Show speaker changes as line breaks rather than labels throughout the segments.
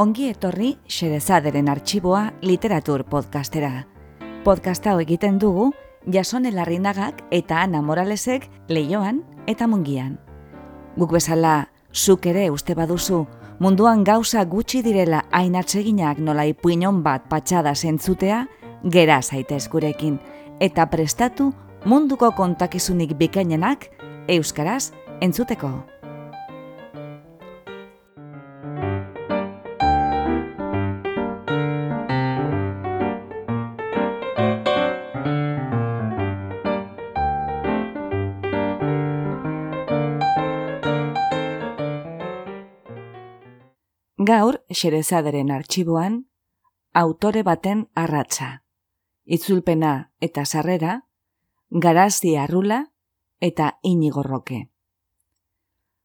Ongi etorri Xerezaderen arxiboa literatur podcastera. Podcasta egiten dugu Jasone Larrinagak eta Ana Moralesek leioan eta mungian. Guk bezala, zuk ere uste baduzu, munduan gauza gutxi direla ainatseginak nola ipuinon bat patxada zentzutea, gera zaitez gurekin, eta prestatu munduko kontakizunik bikainenak euskaraz entzuteko. Gaur, xerezaderen arxiboan, autore baten arratsa. Itzulpena eta sarrera, garazi arrula eta inigorroke.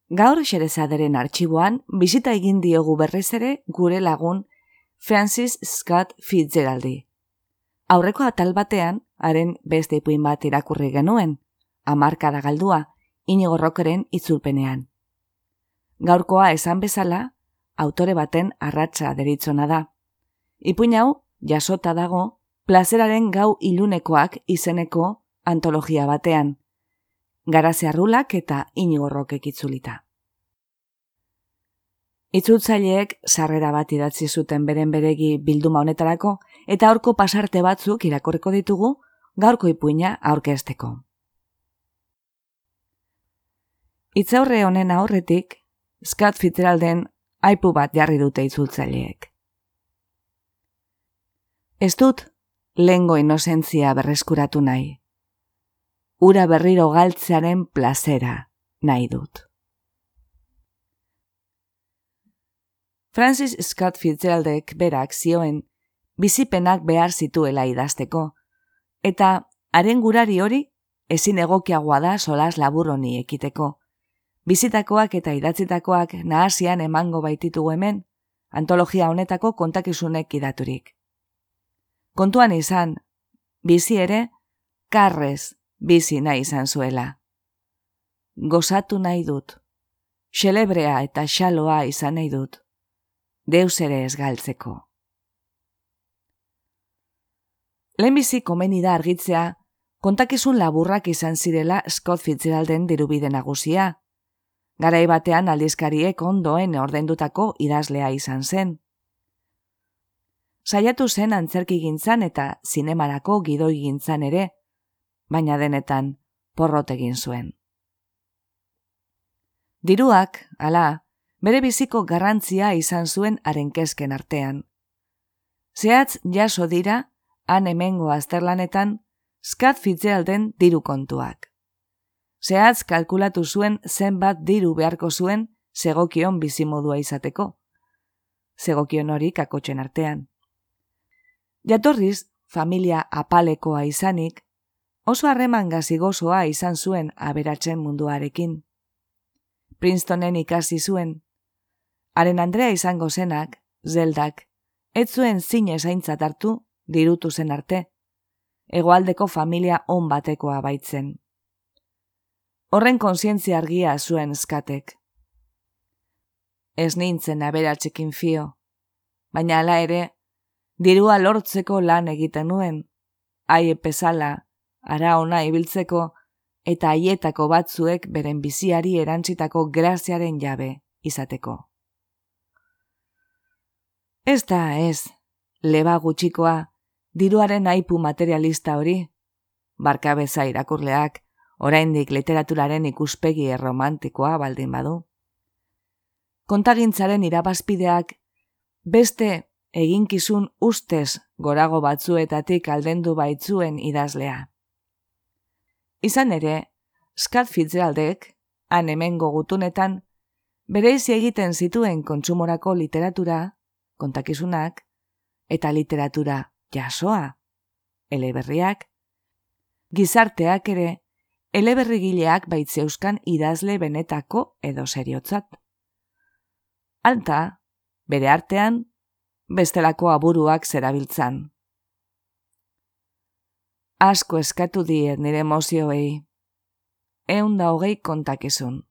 Gaur xerezaderen arxiboan, bizita egin diogu berriz ere gure lagun Francis Scott Fitzgeraldi. Aurreko atal batean, haren beste ipuin bat irakurri genuen, amarkada galdua, inigorrokeren itzulpenean. Gaurkoa esan bezala, autore baten arratsa deritzona da. Ipuin hau, jasota dago, plazeraren gau ilunekoak izeneko antologia batean. Garaze arrulak eta inigorrokek itzulita. Itzultzaileek sarrera bat idatzi zuten beren beregi bilduma honetarako eta aurko pasarte batzuk irakorreko ditugu gaurko ipuina aurkezteko. Itzaurre honen aurretik, Scott Fitzgeralden aipu bat jarri dute itzultzaileek. Ez dut, lengo inozentzia berreskuratu nahi. Ura berriro galtzearen plazera nahi dut. Francis Scott Fitzgeraldek berak zioen bizipenak behar zituela idazteko, eta haren gurari hori ezin egokiagoa da solas laburroni ekiteko, Bizitakoak eta idatzitakoak nahasian emango baititugu hemen, antologia honetako kontakizunek idaturik. Kontuan izan, bizi ere, karrez bizi nahi izan zuela. Gozatu nahi dut, xelebrea eta xaloa izan nahi dut, deus ere ez galtzeko. Lehenbizi komeni da argitzea, kontakizun laburrak izan zirela Scott Fitzgeralden dirubide nagusia, Garai batean aldizkariek ondoen ordendutako idazlea izan zen. Saiatu zen antzerki gintzan eta zinemarako gidoi gintzan ere, baina denetan porrot egin zuen. Diruak, ala, bere biziko garrantzia izan zuen arenkezken artean. Zehatz jaso dira, han hemengo azterlanetan, skat fitzealden diru kontuak zehatz kalkulatu zuen zenbat diru beharko zuen segokion bizimodua izateko. Segokion hori kakotxen artean. Jatorriz, familia apalekoa izanik, oso harreman gazigozoa izan zuen aberatzen munduarekin. Princetonen ikasi zuen, haren Andrea izango zenak, zeldak, ez zuen zine zaintzat hartu, dirutu zen arte, egoaldeko familia on batekoa baitzen horren konsientzia argia zuen eskatek. Ez nintzen aberatzekin fio, baina ala ere, dirua lortzeko lan egiten nuen, aie pesala, ara ona ibiltzeko, eta haietako batzuek beren biziari erantzitako graziaren jabe izateko. Ez da, ez, leba gutxikoa, diruaren aipu materialista hori, barkabeza irakurleak, oraindik literaturaren ikuspegi erromantikoa baldin badu. Kontagintzaren irabazpideak beste eginkizun ustez gorago batzuetatik aldendu baitzuen idazlea. Izan ere, Scott Fitzgeraldek, han hemen gogutunetan, bereizi egiten zituen kontsumorako literatura, kontakizunak, eta literatura jasoa, eleberriak, gizarteak ere, eleberrigileak baitzeuskan idazle benetako edo seriotzat. Alta, bere artean, bestelako aburuak zerabiltzan. Asko eskatu diet nire emozioei. Eun da hogei kontakizun.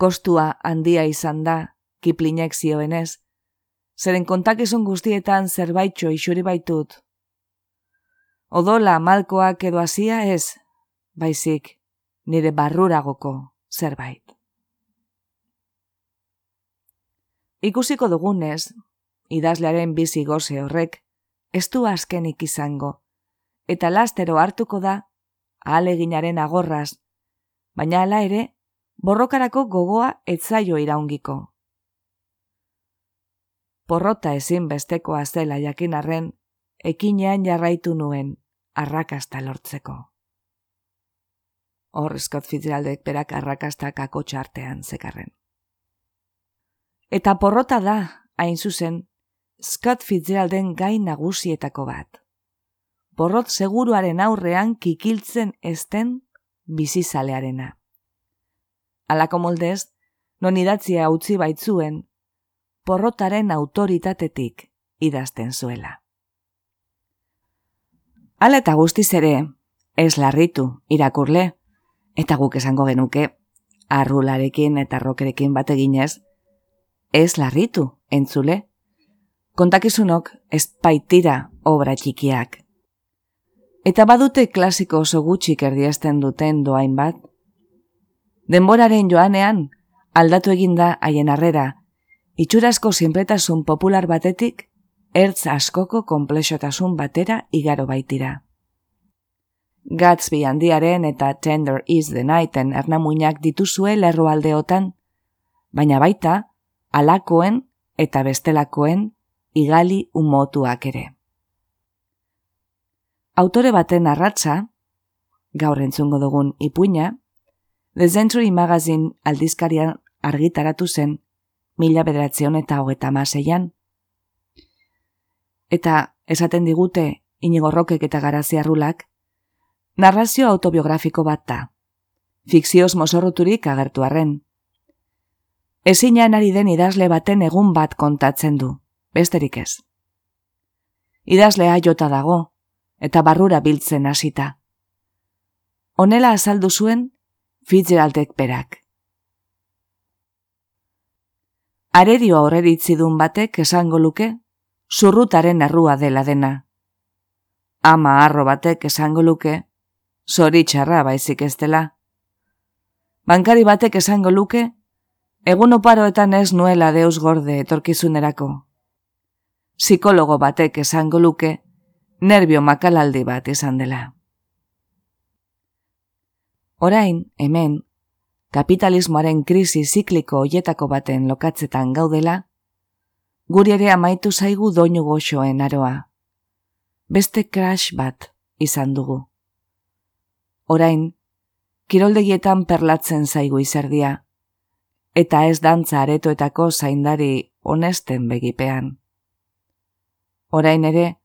Kostua handia izan da, kiplinek zioenez, zeren kontakizun guztietan zerbaitxo isuri baitut. Odola malkoak edo hasia ez, baizik, nire barruragoko zerbait. Ikusiko dugunez, idazlearen bizi goze horrek, ez du azkenik izango, eta lastero hartuko da, ahaleginaren agorraz, baina hala ere, borrokarako gogoa etzaio iraungiko. Porrota ezin bestekoa zela jakinarren, ekinean jarraitu nuen, arrakasta lortzeko. Hor Scott Fitzgeraldek berak arrakastak akotxartean zekarren. Eta porrota da, hain zuzen, Scott Fitzgeralden gai nagusietako bat. Porrot seguruaren aurrean kikiltzen esten bizizalearena. Alako moldez, non idatzia utzi baitzuen, porrotaren autoritatetik idazten zuela. Hala eta guztiz ere, ez larritu irakurle, eta guk esango genuke, arrularekin eta rokerekin bat eginez, ez larritu entzule. Kontakizunok ez baitira obra txikiak. Eta badute klasiko oso gutxik erdiazten duten doain bat. Denboraren joanean, aldatu eginda haien arrera, itxurazko sinpletasun popular batetik, ertz askoko komplexotasun batera igaro baitira. Gatsby handiaren eta Tender is the Nighten ernamuinak dituzue lerroaldeotan, baina baita, alakoen eta bestelakoen igali umotuak ere. Autore baten arratsa, gaur entzungo dugun ipuina, The Century Magazine aldizkarian argitaratu zen mila bederatzeon eta hogeta maseian. Eta esaten digute inigorrokek eta garaziarrulak, narrazio autobiografiko bat da. Fikzioz mozorruturik agertu arren. Ezinean ari den idazle baten egun bat kontatzen du, besterik ez. Idazlea jota dago, eta barrura biltzen hasita. Honela azaldu zuen, Fitzgeraldek berak. Arerio aurreritzidun batek esango luke, zurrutaren errua dela dena. Ama arro batek esango luke, zoritxarra baizik ez dela. Bankari batek esango luke, egun oparoetan ez nuela deus gorde etorkizunerako. Psikologo batek esango luke, nervio makalaldi bat izan dela. Orain, hemen, kapitalismoaren krisi zikliko hoietako baten lokatzetan gaudela, guri ere amaitu zaigu doinu goxoen aroa. Beste crash bat izan dugu orain, kiroldegietan perlatzen zaigu izerdia, eta ez dantza aretoetako zaindari honesten begipean. Orain ere,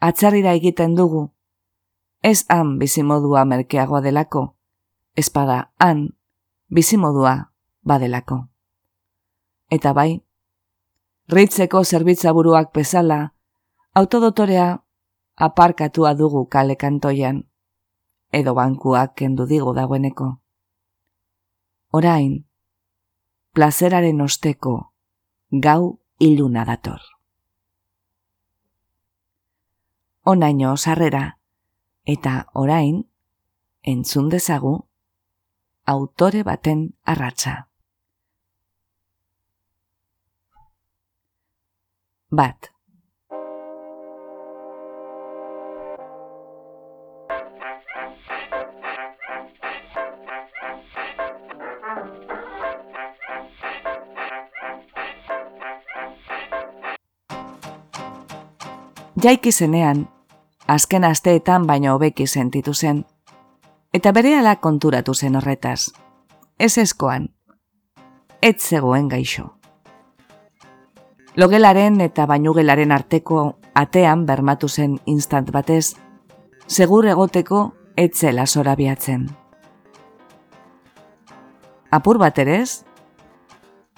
atzarrira egiten dugu, ez han bizimodua merkeagoa delako, espada han bizimodua badelako. Eta bai, ritzeko zerbitzaburuak bezala, autodotorea aparkatua dugu kale kantoian edo bankuak kendu digo dagoeneko. Orain, plazeraren osteko gau iluna dator. Onaino sarrera eta orain entzun dezagu autore baten arratsa. Bat. Jaiki zenean, azken asteetan baino hobeki sentitu zen, eta bere konturatu zen horretaz. Ez eskoan, ez zegoen gaixo. Logelaren eta bainugelaren arteko atean bermatu zen instant batez, segur egoteko etzela zorabiatzen. Apur bat erez,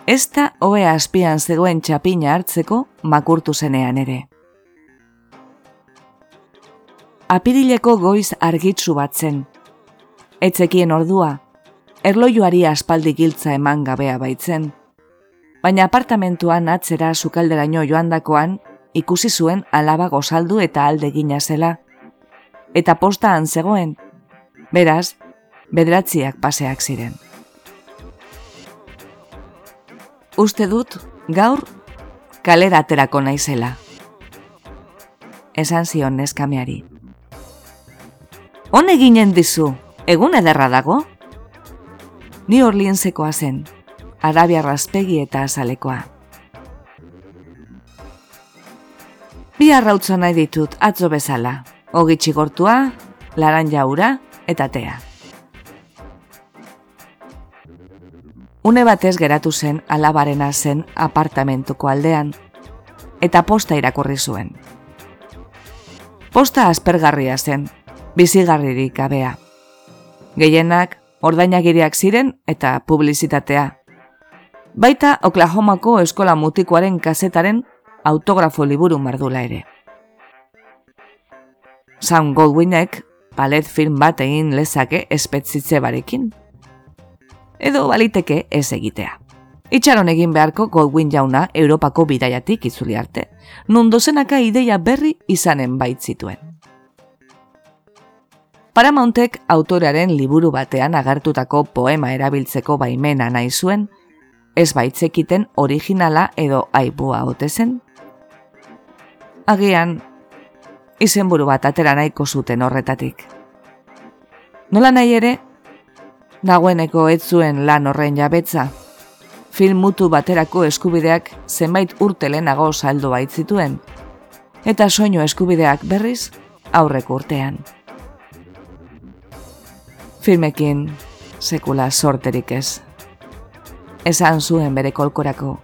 ez da hoe azpian zegoen txapina hartzeko makurtu zenean ere apirileko goiz argitzu batzen. Etzekien ordua, erlojuari aspaldi giltza eman gabea baitzen. baina apartamentuan atzera sukalderaino joandakoan ikusi zuen alaba gozaldu eta alde gina zela. Eta postaan zegoen, beraz, bedratziak paseak ziren. Uste dut, gaur, kalera aterako naizela. Esan zion neskameari. Hone ginen dizu, egun ederra dago? Ni Orliensekoa zen, Arabia raspegi eta azalekoa. Bi arrautza nahi ditut atzo bezala, hogi txigortua, laran jaura eta tea. Une batez geratu zen alabarena zen apartamentuko aldean, eta posta irakurri zuen. Posta aspergarria zen, bizigarririk gabea. Gehienak ordainagiriak ziren eta publizitatea. Baita Oklahomako eskola mutikoaren kazetaren autografo liburu mardula ere. Sam Goldwinek palet film bat egin lezake espetzitze barekin. Edo baliteke ez egitea. Itxaron egin beharko Goldwin jauna Europako bidaiatik itzuli arte, nun dozenaka ideia berri izanen baitzituen. Paramountek autorearen liburu batean agertutako poema erabiltzeko baimena nahi zuen, ez baitzekiten originala edo aibua otezen, agian izenburu bat atera nahiko zuten horretatik. Nola nahi ere, nagoeneko ez zuen lan horren jabetza, film mutu baterako eskubideak zenbait urte lehenago saldo baitzituen, eta soinu eskubideak berriz aurreko urtean. Filmekin sekula sorterik ez. Esan zuen bere kolkorako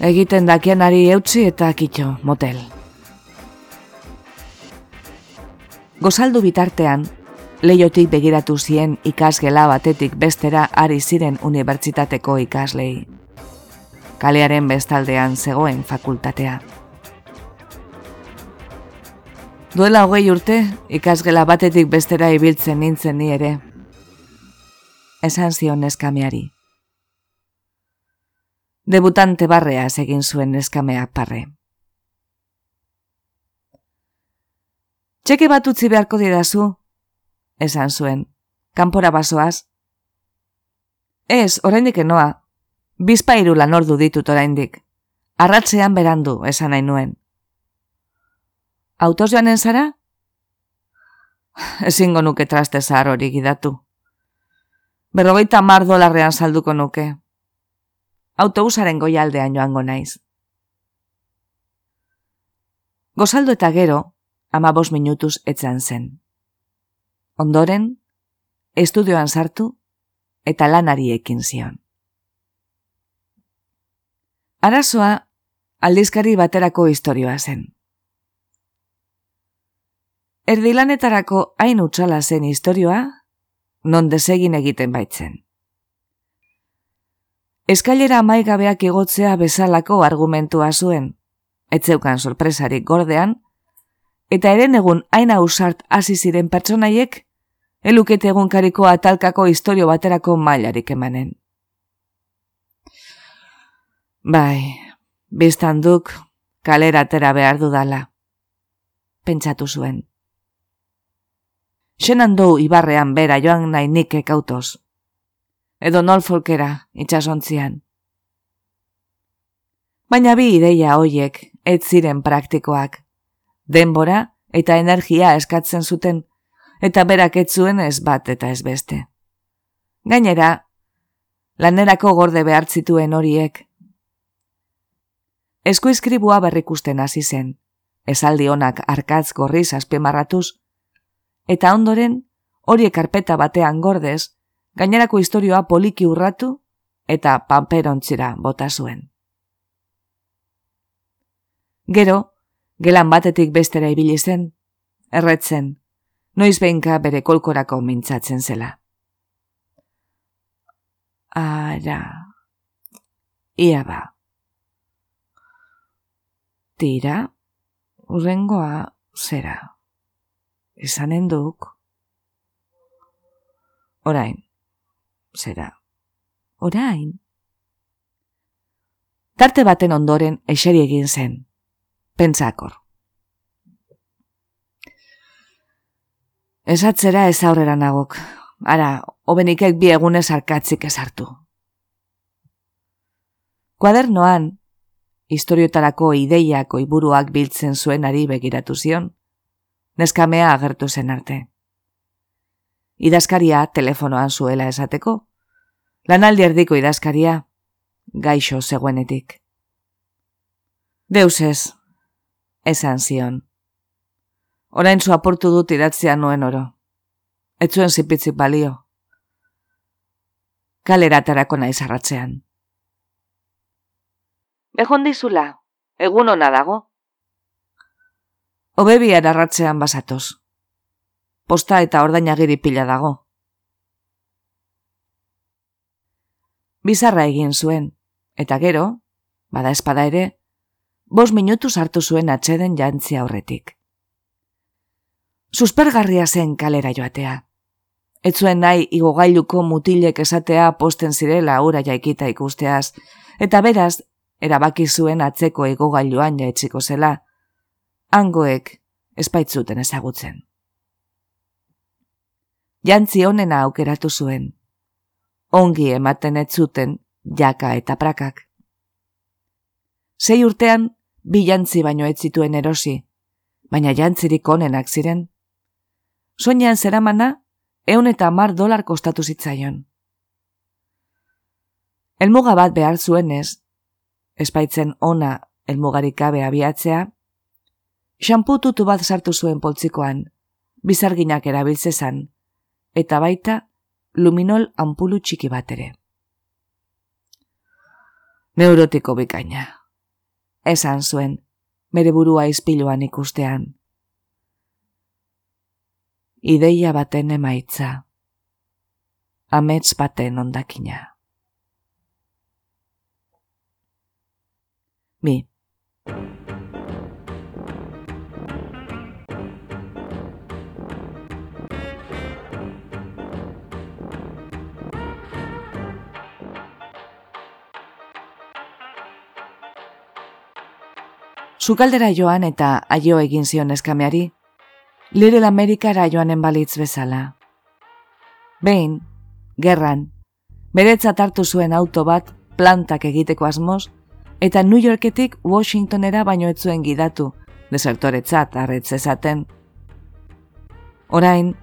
egiten dakianari eutzi eta kitxo, motel. Gozaldu bitartean, leiotik begiratu zien ikasgela batetik bestera ari ziren unibertsitateko ikaslei. Kalearen bestaldean zegoen fakultatea. Duela hogei urte, ikasgela batetik bestera ibiltzen nintzen ni ere. Esan zion eskameari debutante barrea egin zuen eskamea parre. Txeke bat utzi beharko didazu, esan zuen, kanpora basoaz. Ez, oraindik enoa, bizpairu lan ordu ditut oraindik. Arratzean berandu, esan nahi nuen. Autoz joanen zara? Ezingo nuke traste zahar hori gidatu. Berrogeita mar dolarrean salduko nuke, autobusaren goialdean joango naiz. Gozaldo eta gero, ama bos minutuz etzan zen. Ondoren, estudioan sartu eta lanari ekin zion. Arazoa, aldizkari baterako historioa zen. Erdilanetarako hain utxala zen historioa, non desegin egiten baitzen eskailera amaigabeak igotzea bezalako argumentua zuen, etzeukan sorpresarik gordean, eta eren egun hain ausart hasi ziren pertsonaiek, elukete egunkariko atalkako historio baterako mailarik emanen. Bai, biztan duk kalera atera behar dudala, pentsatu zuen. Xenan ibarrean bera joan nahi nik ekautoz edo nolfolkera itxasontzian. Baina bi ideia hoiek ez ziren praktikoak. Denbora eta energia eskatzen zuten, eta berak ez zuen ez bat eta ez beste. Gainera, lanerako gorde behartzituen horiek. Eskuizkribua berrikusten hasi zen, esaldi honak arkatz gorriz azpimarratuz, eta ondoren horiek karpeta batean gordez, gainerako historioa poliki urratu eta panperontzira bota zuen. Gero, gelan batetik bestera ibili zen, erretzen, noiz behinka bere kolkorako mintzatzen zela. Ara, ia ba. Tira, urrengoa zera. Izanen duk. Orain, zera. Orain. Tarte baten ondoren eseri egin zen. Pentsakor. Esatzera ez aurrera nagok. Ara, hobenikek bi egunez arkatzik ezartu. Kuadernoan, historiotarako ideiako iburuak biltzen zuen ari begiratu zion, neskamea agertu zen arte. Idazkaria telefonoan zuela esateko, lanaldi erdiko idazkaria, gaixo zegoenetik. Deus ez, esan zion. Orain zu aportu dut idatzia nuen oro. Ez zuen zipitzik balio. Kalera terako nahi zarratzean. Behon dizula, egun ona dago. Obebi arratzean basatoz. Posta eta ordainagiri pila dago. Bizarra egin zuen, eta gero, bada espada ere, bos minutu sartu zuen atxeden jantzi aurretik. Suspergarria zen kalera joatea. Ez zuen nahi igogailuko mutilek esatea posten zirela ura jaikita ikusteaz, eta beraz, erabaki zuen atzeko igogailuan jaitsiko zela, hangoek espaitzuten ezagutzen. Jantzi honena aukeratu zuen, ongi ematen ez zuten jaka eta prakak. Sei urtean, bi jantzi baino ez zituen erosi, baina jantzirik onenak ziren. Soinean zeramana, eun eta mar dolar kostatu zitzaion. Elmuga bat behar zuenez, espaitzen ona elmugarik gabe abiatzea, xampututu bat sartu zuen poltzikoan, bizarginak erabiltzezan, eta baita luminol ampulu txiki bat ere. Neurotiko bikaina. Esan zuen, bere burua izpiluan ikustean. Ideia baten emaitza. Amets baten ondakina. Mi. Sukaldera joan eta aio egin zion eskameari, Little Amerikara joanen balitz bezala. Behin, gerran, beretzat hartu zuen auto bat plantak egiteko asmoz, eta New Yorketik Washingtonera baino ez zuen gidatu, desertoretzat arretz ezaten. Orain,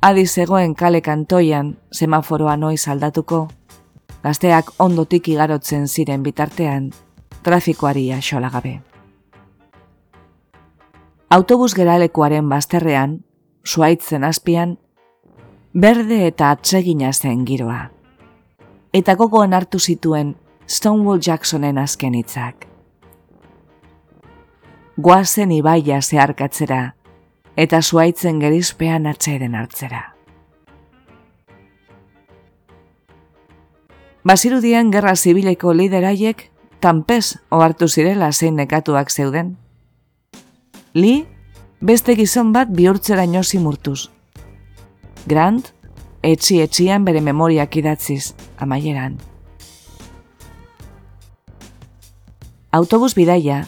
adi zegoen kale kantoian semaforoa noiz aldatuko, gazteak ondotik igarotzen ziren bitartean, trafikoari axolagabe. Autobus geralekuaren bazterrean, suaitzen azpian, berde eta atsegina zen giroa. Eta gogoan hartu zituen Stonewall Jacksonen azken hitzak. Guazen ibaia zeharkatzera, eta suaitzen gerizpean atxeden hartzera. Basirudien gerra zibileko lideraiek, tanpez ohartu zirela zein nekatuak zeuden, Li, beste gizon bat bihurtzera inozi murtuz. Grant, etxi etxian bere memoriak idatziz, amaieran. Autobus bidaia,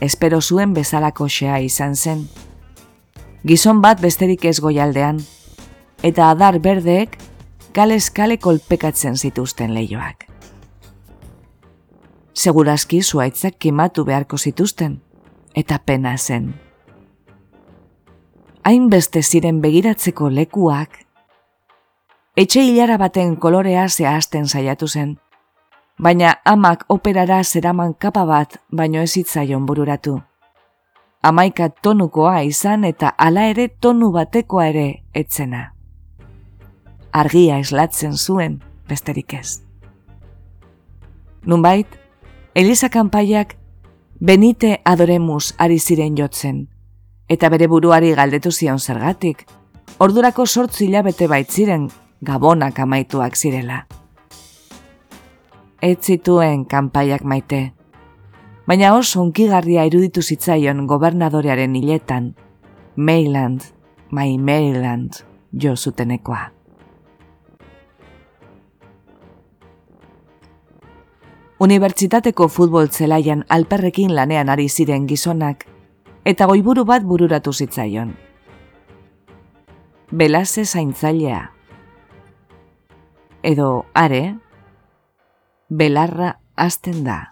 espero zuen bezalako xea izan zen. Gizon bat besterik ez goialdean, eta adar berdeek kales kale kolpekatzen zituzten leioak. Segurazki zuaitzak kimatu beharko zituzten, eta pena zen hainbeste ziren begiratzeko lekuak, etxe hilara baten kolorea zehazten saiatu zen, baina amak operara zeraman kapa bat baino ezitzaion bururatu. Amaika tonukoa izan eta hala ere tonu batekoa ere etzena. Argia eslatzen zuen besterik ez. Nunbait, Elisa kanpaiak benite adoremus ari ziren jotzen, eta bere buruari galdetu zion zergatik. Ordurako sortzi hilabete baitziren gabonak amaituak zirela. Ez zituen kanpaiak maite, baina oso unkigarria iruditu zitzaion gobernadorearen hiletan, Mayland, my Maryland, jo zutenekoa. Unibertsitateko futbol zelaian alperrekin lanean ari ziren gizonak, eta goiburu bat bururatu zitzaion. Belase zaintzailea. Edo, are, belarra azten da.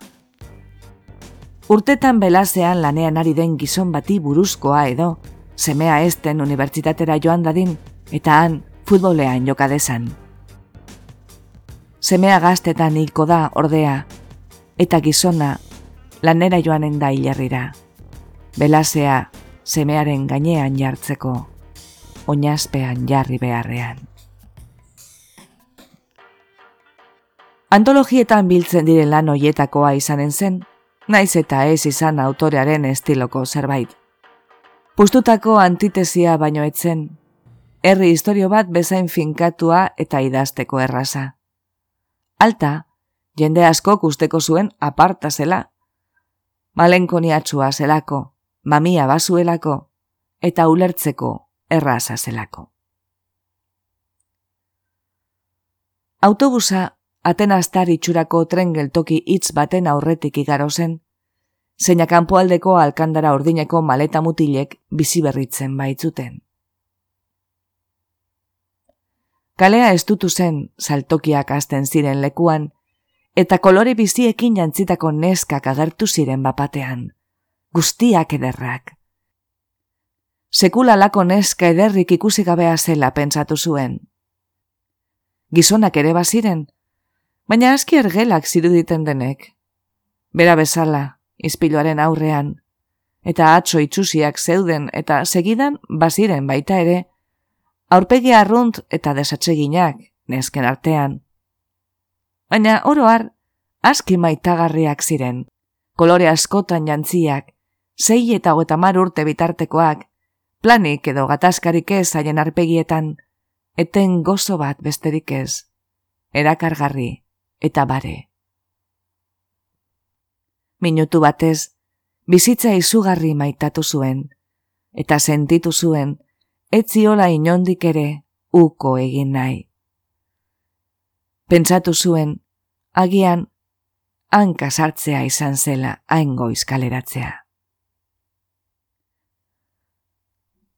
Urtetan belasean lanean ari den gizon bati buruzkoa edo, semea esten unibertsitatera joan dadin, eta han futbolean jokadezan. Semea gaztetan hilko da ordea, eta gizona lanera joanen da hilerrira belasea semearen gainean jartzeko, oinazpean jarri beharrean. Antologietan biltzen diren lan hoietakoa izanen zen, naiz eta ez izan autorearen estiloko zerbait. Pustutako antitesia baino etzen, herri historio bat bezain finkatua eta idazteko erraza. Alta, jende asko usteko zuen aparta zela. Malenkoniatsua zelako, mamia bazuelako eta ulertzeko erraza zelako. Autobusa Atenastar itxurako tren geltoki hitz baten aurretik igaro zen, zeina kanpoaldeko alkandara ordineko maleta mutilek bizi berritzen baitzuten. Kalea estutu zen saltokiak azten ziren lekuan, eta kolore biziekin jantzitako neskak agertu ziren bapatean guztiak ederrak. Sekula lako neska ederrik ikusi gabea zela pentsatu zuen. Gizonak ere baziren, baina aski ergelak ziruditen denek. Bera bezala, izpiloaren aurrean, eta atzo itxusiak zeuden eta segidan baziren baita ere, aurpegi arrunt eta desatseginak nesken artean. Baina oroar, aski maitagarriak ziren, kolore askotan jantziak, sei eta hogeta mar urte bitartekoak, planik edo gatazkarik ez haien arpegietan, eten gozo bat besterik ez, erakargarri eta bare. Minutu batez, bizitza izugarri maitatu zuen, eta sentitu zuen, etziola inondik ere uko egin nahi. Pentsatu zuen, agian, hanka sartzea izan zela hain kaleratzea.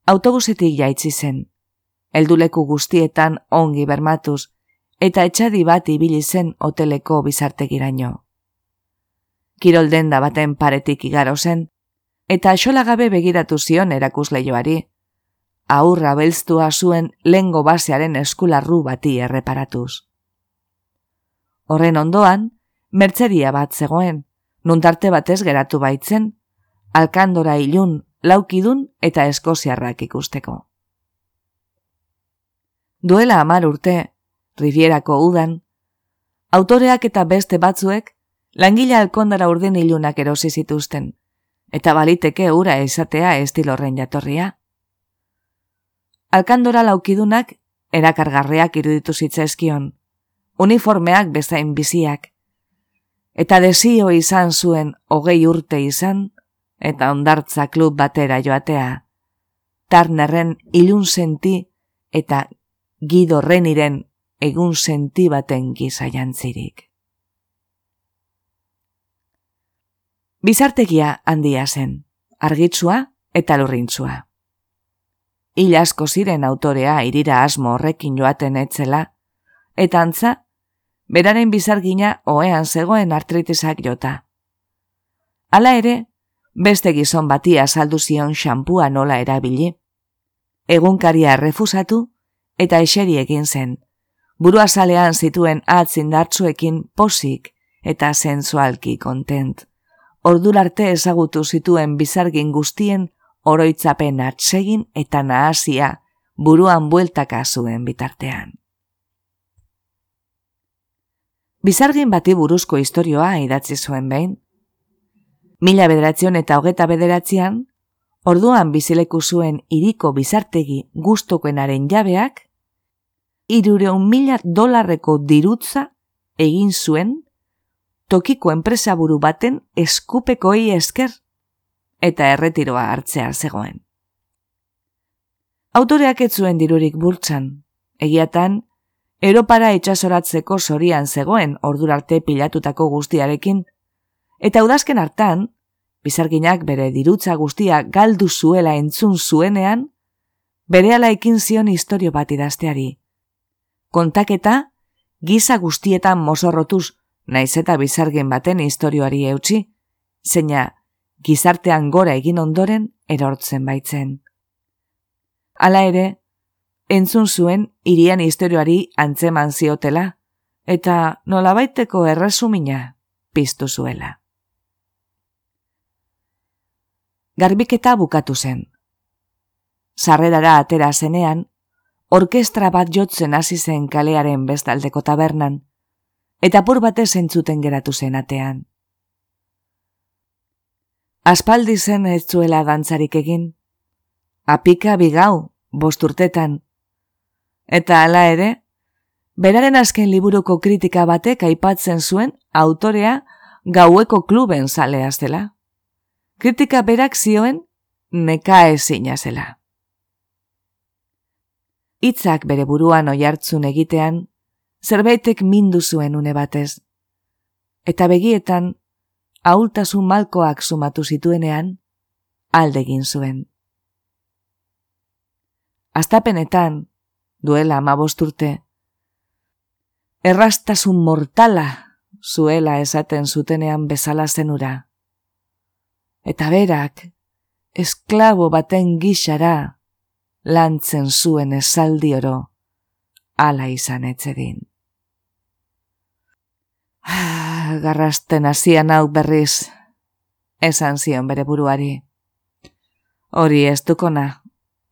Autobusetik jaitzi zen. Elduleku guztietan ongi bermatuz, eta etxadi bat ibili zen hoteleko bizartegiraino. Kirolden baten paretik igaro zen, eta gabe begiratu zion erakusleioari, aurra belztua zuen lengo basearen eskularru bati erreparatuz. Horren ondoan, mertzeria bat zegoen, nuntarte batez geratu baitzen, alkandora ilun laukidun eta eskoziarrak ikusteko. Duela amar urte, Rivierako udan, autoreak eta beste batzuek langila alkondara urdin ilunak erosi zituzten, eta baliteke ura esatea estilorren jatorria. Alkandora laukidunak erakargarriak iruditu zitzaizkion, uniformeak bezain biziak, eta desio izan zuen hogei urte izan, eta ondartza klub batera joatea. Tarnerren ilun senti eta gido reniren egun senti baten giza jantzirik. Bizartegia handia zen, argitzua eta lurrintzua. Hil asko ziren autorea irira asmo horrekin joaten etzela, eta antza, beraren bizargina oean zegoen artritisak jota. Hala ere, beste gizon batia saldu zion xampua nola erabili. Egunkaria refusatu eta eseri egin zen. Burua salean zituen atzindartzuekin posik eta sensualki kontent. Ordurarte ezagutu zituen bizargin guztien oroitzapen atsegin eta nahasia buruan bueltaka zuen bitartean. Bizargin bati buruzko istorioa idatzi zuen behin, Mila bederatzion eta hogeta bederatzean, orduan bizileku zuen iriko bizartegi gustokoenaren jabeak, irureun mila dolarreko dirutza egin zuen tokiko enpresaburu baten eskupekoi esker eta erretiroa hartzea zegoen. Autoreak ez zuen dirurik burtsan, egiatan, Eropara itxasoratzeko sorian zegoen ordurarte pilatutako guztiarekin, eta udazken hartan, bizarginak bere dirutza guztia galdu zuela entzun zuenean, bere ekin zion historio bat idazteari. Kontaketa, giza guztietan mozorrotuz, naiz eta bizargin baten historioari eutxi, zeina gizartean gora egin ondoren erortzen baitzen. Hala ere, entzun zuen irian historioari antzeman ziotela, eta nolabaiteko erresumina piztu zuela. Garbiketa bukatu zen. Sarrerara atera zenean, orkestra bat jotzen hasi zen kalearen bestaldeko tabernan, eta pur batez entzuten geratu zen atean. Aspaldi zen ez zuela dantzarik egin, apika bigau, bosturtetan, eta hala ere, beraren azken liburuko kritika batek aipatzen zuen autorea gaueko kluben zalea zela. Kritika berak zioen neka ezina zela. Itzak bere buruan oiartzun egitean, zerbaitek mindu zuen une batez. Eta begietan, ahultasun malkoak sumatu zituenean, aldegin zuen. Astapenetan, duela amabosturte, errastasun mortala zuela esaten zutenean bezala zenura. Eta berak, esklabo baten gixara, lantzen zuen esaldi oro, ala izan etzedin. Ah, garrasten hasian hau berriz, esan zion bere buruari. Hori ez dukona,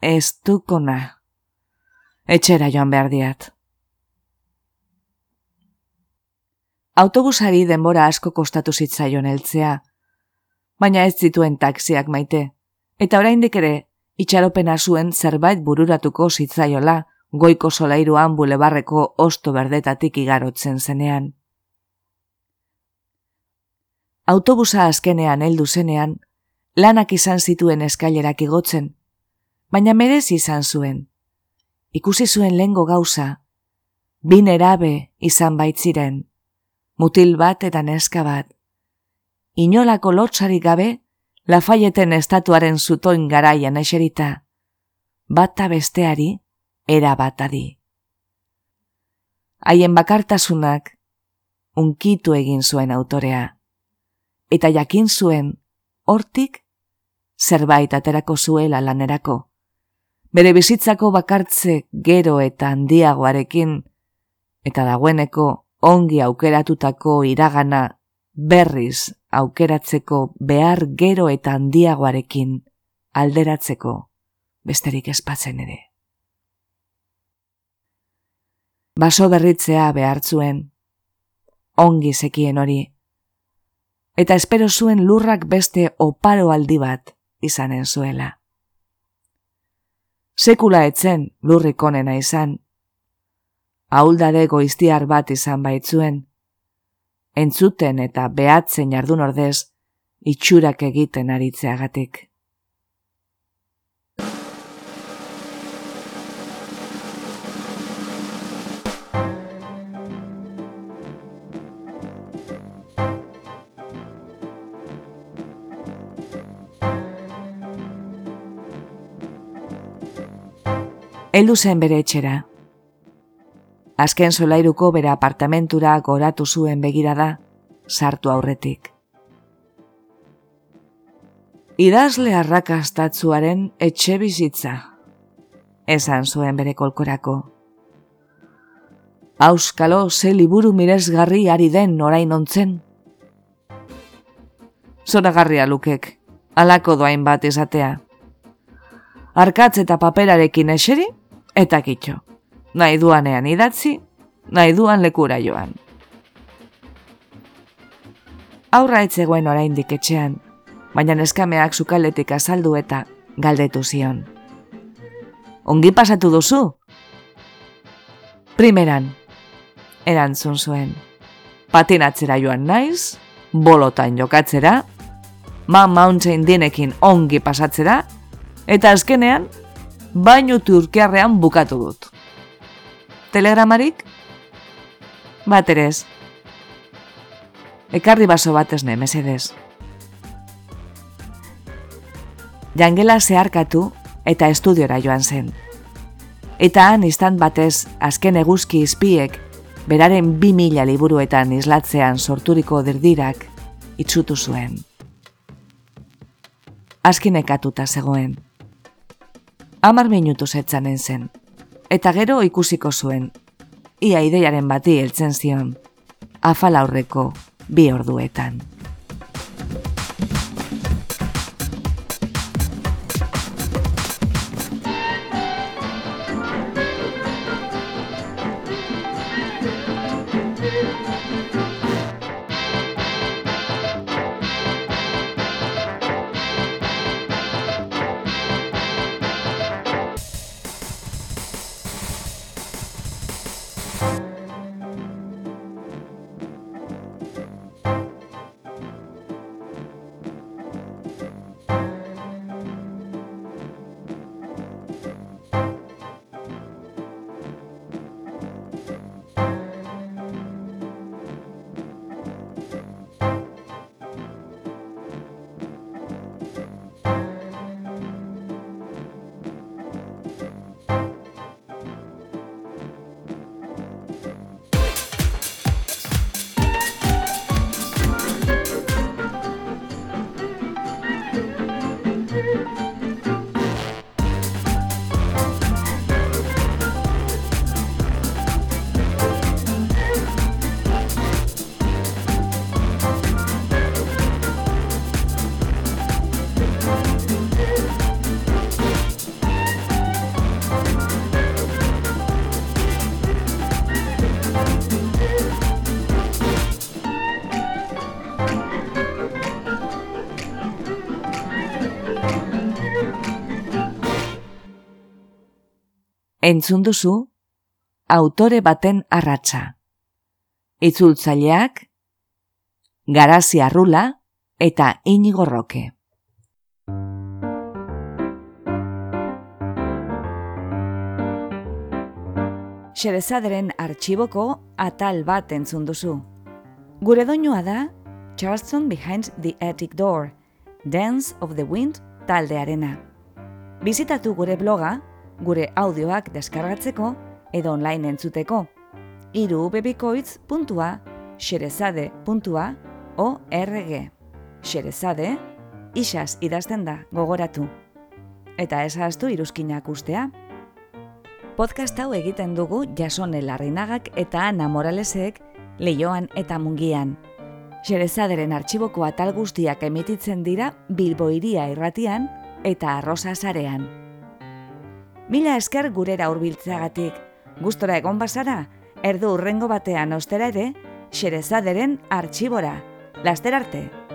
ez dukona. Etxera joan behar diat. Autobusari denbora asko kostatu zitzaion heltzea, baina ez zituen taksiak maite, eta oraindik ere itxaropena zuen zerbait bururatuko zitzaiola, goiko solairuan bulebarreko osto berdetatik igarotzen zenean. Autobusa azkenean heldu zenean, lanak izan zituen eskailerak igotzen, baina merez izan zuen. Ikusi zuen lengo gauza, bin erabe izan baitziren, mutil bat eta neska bat. Inolako lotxarik gabe, Lafayeten estatuaren zutoin garaian eserita, bata besteari, era batadi. Haien bakartasunak, unkitu egin zuen autorea, eta jakin zuen, hortik, zerbait aterako zuela lanerako, bere bizitzako bakartze gero eta handiagoarekin, eta dagoeneko ongi aukeratutako iragana berriz aukeratzeko behar gero eta handiagoarekin alderatzeko besterik espatzen ere. Baso berritzea behartzuen, ongi zekien hori, eta espero zuen lurrak beste oparo aldi bat izanen zuela. Sekula etzen lurrik onena izan, hauldade goiztiar bat izan baitzuen, entzuten eta behatzen jardun ordez, itxurak egiten aritzeagatik. Eldu zen bere etxera, azken solairuko bere apartamentura goratu zuen begirada, sartu aurretik. Idazle arrakastatzuaren etxe bizitza, esan zuen bere kolkorako. Auskalo ze liburu miresgarri ari den orain ontzen. Zoragarria lukek, alako doain bat izatea. Arkatz eta paperarekin eseri, eta kitxo nahi duanean idatzi, nahi duan lekura joan. Aurra etzegoen oraindik etxean, baina neskameak sukaletik azaldu eta galdetu zion. Ongi pasatu duzu? Primeran, erantzun zuen. Patinatzera joan naiz, bolotan jokatzera, Ma Mountain dinekin ongi pasatzera, eta azkenean, bainu turkearrean bukatu dut telegramarik Baterez. Ekarri baso batez ne, mesedez. Jangela zeharkatu eta estudiora joan zen. Eta han istant batez azken eguzki izpiek beraren bi mila liburuetan islatzean sorturiko dirdirak itxutu zuen. Azkinekatuta zegoen. Amar minutu zetzanen zen, eta gero ikusiko zuen, ia ideiaren bati heltzen zion, afala aurreko bi orduetan. Entzun duzu autore baten arratsa. Itzultzaileak Garazi Arrula eta Inigo Roke. Xerezaderen artxiboko atal bat entzun duzu. Gure doinua da Charleston Behind the Attic Door, Dance of the Wind taldearena. Bizitatu gure bloga gure audioak deskargatzeko edo online entzuteko. Iru xerezade.org Xerezade, isaz idazten da, gogoratu. Eta ezaztu iruzkinak ustea. Podcast hau egiten dugu jasone larrinagak eta ana moralesek leioan eta mungian. Xerezaderen artxiboko atal guztiak emititzen dira bilboiria irratian eta arrosa zarean. Mila esker gurera hurbiltzeagatik. Gustora egon bazara, erdu urrengo batean ostera ere, xerezaderen artxibora. Laster arte!